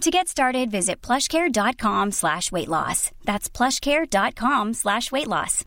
To get started, visit plushcare.com slash weight loss. That's plushcare.com slash weight loss.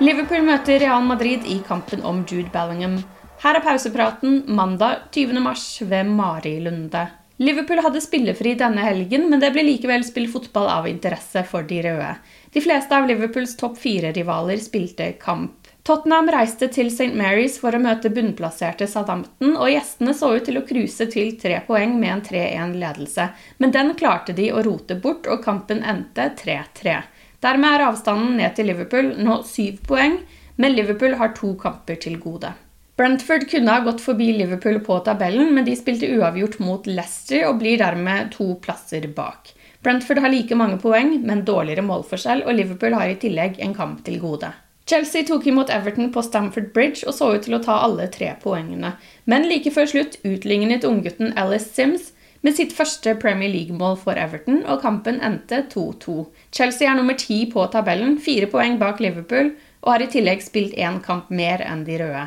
Liverpool møter Real Madrid i kampen om Jude Bellingham. Her er pausepraten mandag 20. mars ved Mari Lunde. Liverpool hadde spillefri denne helgen, men det ble likevel spilt fotball av interesse for de røde. De fleste av Liverpools topp fire-rivaler spilte kamp. Tottenham reiste til St. Mary's for å møte bunnplasserte Southampton, og gjestene så ut til å cruise til tre poeng med en 3-1-ledelse. Men den klarte de å rote bort, og kampen endte 3-3. Dermed er avstanden ned til Liverpool nå syv poeng, men Liverpool har to kamper til gode. Brentford kunne ha gått forbi Liverpool på tabellen, men de spilte uavgjort mot Leicester og blir dermed to plasser bak. Brentford har like mange poeng, men dårligere målforskjell, og Liverpool har i tillegg en kamp til gode. Chelsea tok imot Everton på Stamford Bridge og så ut til å ta alle tre poengene. Men like før slutt utlignet unggutten Alice Sims med sitt første Premier League-mål for Everton, og kampen endte 2-2. Chelsea er nummer ti på tabellen, fire poeng bak Liverpool, og har i tillegg spilt én kamp mer enn de røde.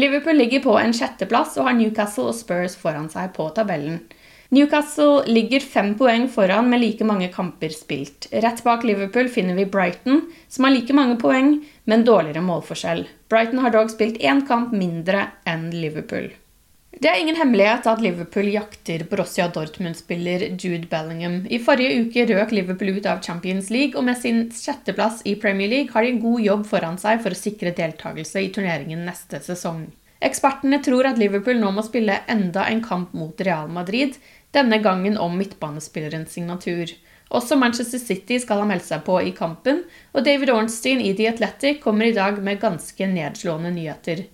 Liverpool ligger på en sjetteplass og har Newcastle og Spurs foran seg på tabellen. Newcastle ligger fem poeng foran med like mange kamper spilt. Rett bak Liverpool finner vi Brighton, som har like mange poeng, men dårligere målforskjell. Brighton har dog spilt én kamp mindre enn Liverpool. Det er ingen hemmelighet at Liverpool jakter Borussia Dortmund-spiller Jude Bellingham. I forrige uke røk Liverpool ut av Champions League, og med sin sjetteplass i Premier League har de en god jobb foran seg for å sikre deltakelse i turneringen neste sesong. Ekspertene tror at Liverpool nå må spille enda en kamp mot Real Madrid, denne gangen om midtbanespillerens signatur. Også Manchester City skal ha meldt seg på i kampen, og David Ornstein i The Athletic kommer i dag med ganske nedslående nyheter.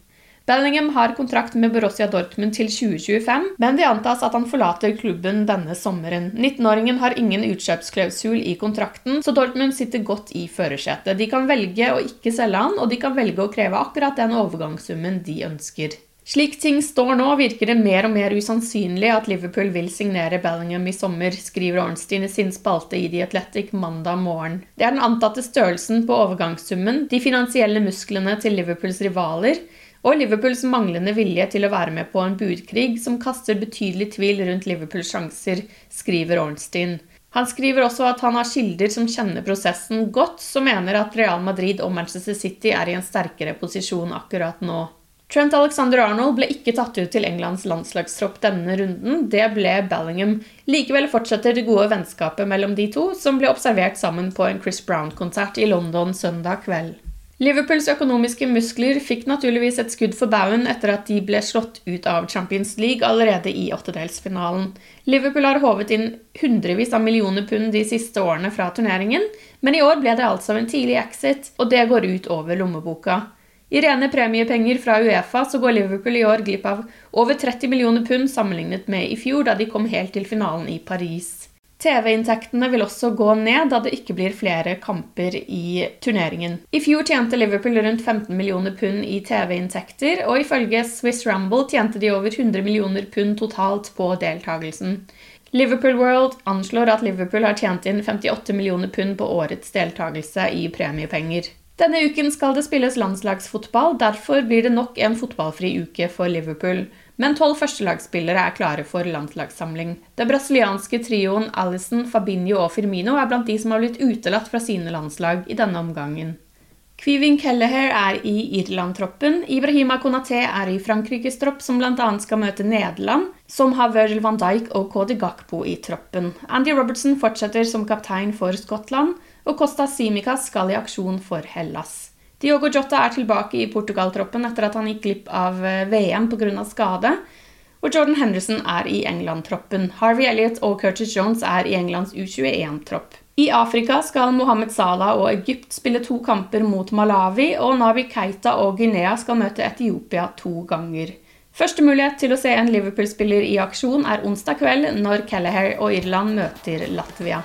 Bellingham har kontrakt med Borussia Dortmund til 2025, men det antas at han forlater klubben denne sommeren. 19-åringen har ingen utkjøpsklausul i kontrakten, så Dortmund sitter godt i førersetet. De kan velge å ikke selge han, og de kan velge å kreve akkurat den overgangssummen de ønsker. Slik ting står nå, virker det mer og mer usannsynlig at Liverpool vil signere Bellingham i sommer, skriver Ornstein i sin spalte i The Athletic mandag morgen. Det er den antatte størrelsen på overgangssummen, de finansielle musklene til Liverpools rivaler, og Liverpools manglende vilje til å være med på en budkrig som kaster betydelig tvil rundt Liverpools sjanser, skriver Ornstein. Han skriver også at han har kilder som kjenner prosessen godt, som mener at Real Madrid og Manchester City er i en sterkere posisjon akkurat nå. Trent Alexander-Arnold ble ikke tatt ut til Englands landslagstropp denne runden. Det ble Bellingham. Likevel fortsetter det gode vennskapet mellom de to, som ble observert sammen på en Chris Brown-konsert i London søndag kveld. Liverpools økonomiske muskler fikk naturligvis et skudd for baugen etter at de ble slått ut av Champions League allerede i åttedelsfinalen. Liverpool har håvet inn hundrevis av millioner pund de siste årene fra turneringen, men i år ble det altså en tidlig exit, og det går ut over lommeboka. I rene premiepenger fra Uefa så går Liverpool i år glipp av over 30 millioner pund sammenlignet med i fjor, da de kom helt til finalen i Paris. TV-inntektene vil også gå ned da det ikke blir flere kamper i turneringen. I fjor tjente Liverpool rundt 15 millioner pund i TV-inntekter, og ifølge Swiss Rumble tjente de over 100 millioner pund totalt på deltakelsen. Liverpool World anslår at Liverpool har tjent inn 58 millioner pund på årets deltakelse i premiepenger. Denne uken skal det spilles landslagsfotball, derfor blir det nok en fotballfri uke for Liverpool. Men tolv førstelagsspillere er klare for landslagssamling. Den brasilianske trioen Alison, Fabinho og Firmino er blant de som har blitt utelatt fra sine landslag i denne omgangen. Kvivin Kelleher er i Irland-troppen. Ibrahima Konaté er i Frankrikes tropp, som bl.a. skal møte Nederland, som har Virgil van Dijk og Cody Gakpo i troppen. Andy Robertson fortsetter som kaptein for Skottland og Costa Simicas skal i aksjon for Hellas. Diogo Jota er tilbake i Portugal-troppen etter at han gikk glipp av eh, VM pga. skade. Og Jordan Henderson er i England-troppen. Harvey Elliot og Curtis Jones er i Englands U21-tropp. I Afrika skal Mohammed Salah og Egypt spille to kamper mot Malawi, og Nabi Keita og Guinea skal møte Etiopia to ganger. Første mulighet til å se en Liverpool-spiller i aksjon er onsdag kveld, når Kelleher og Irland møter Latvia.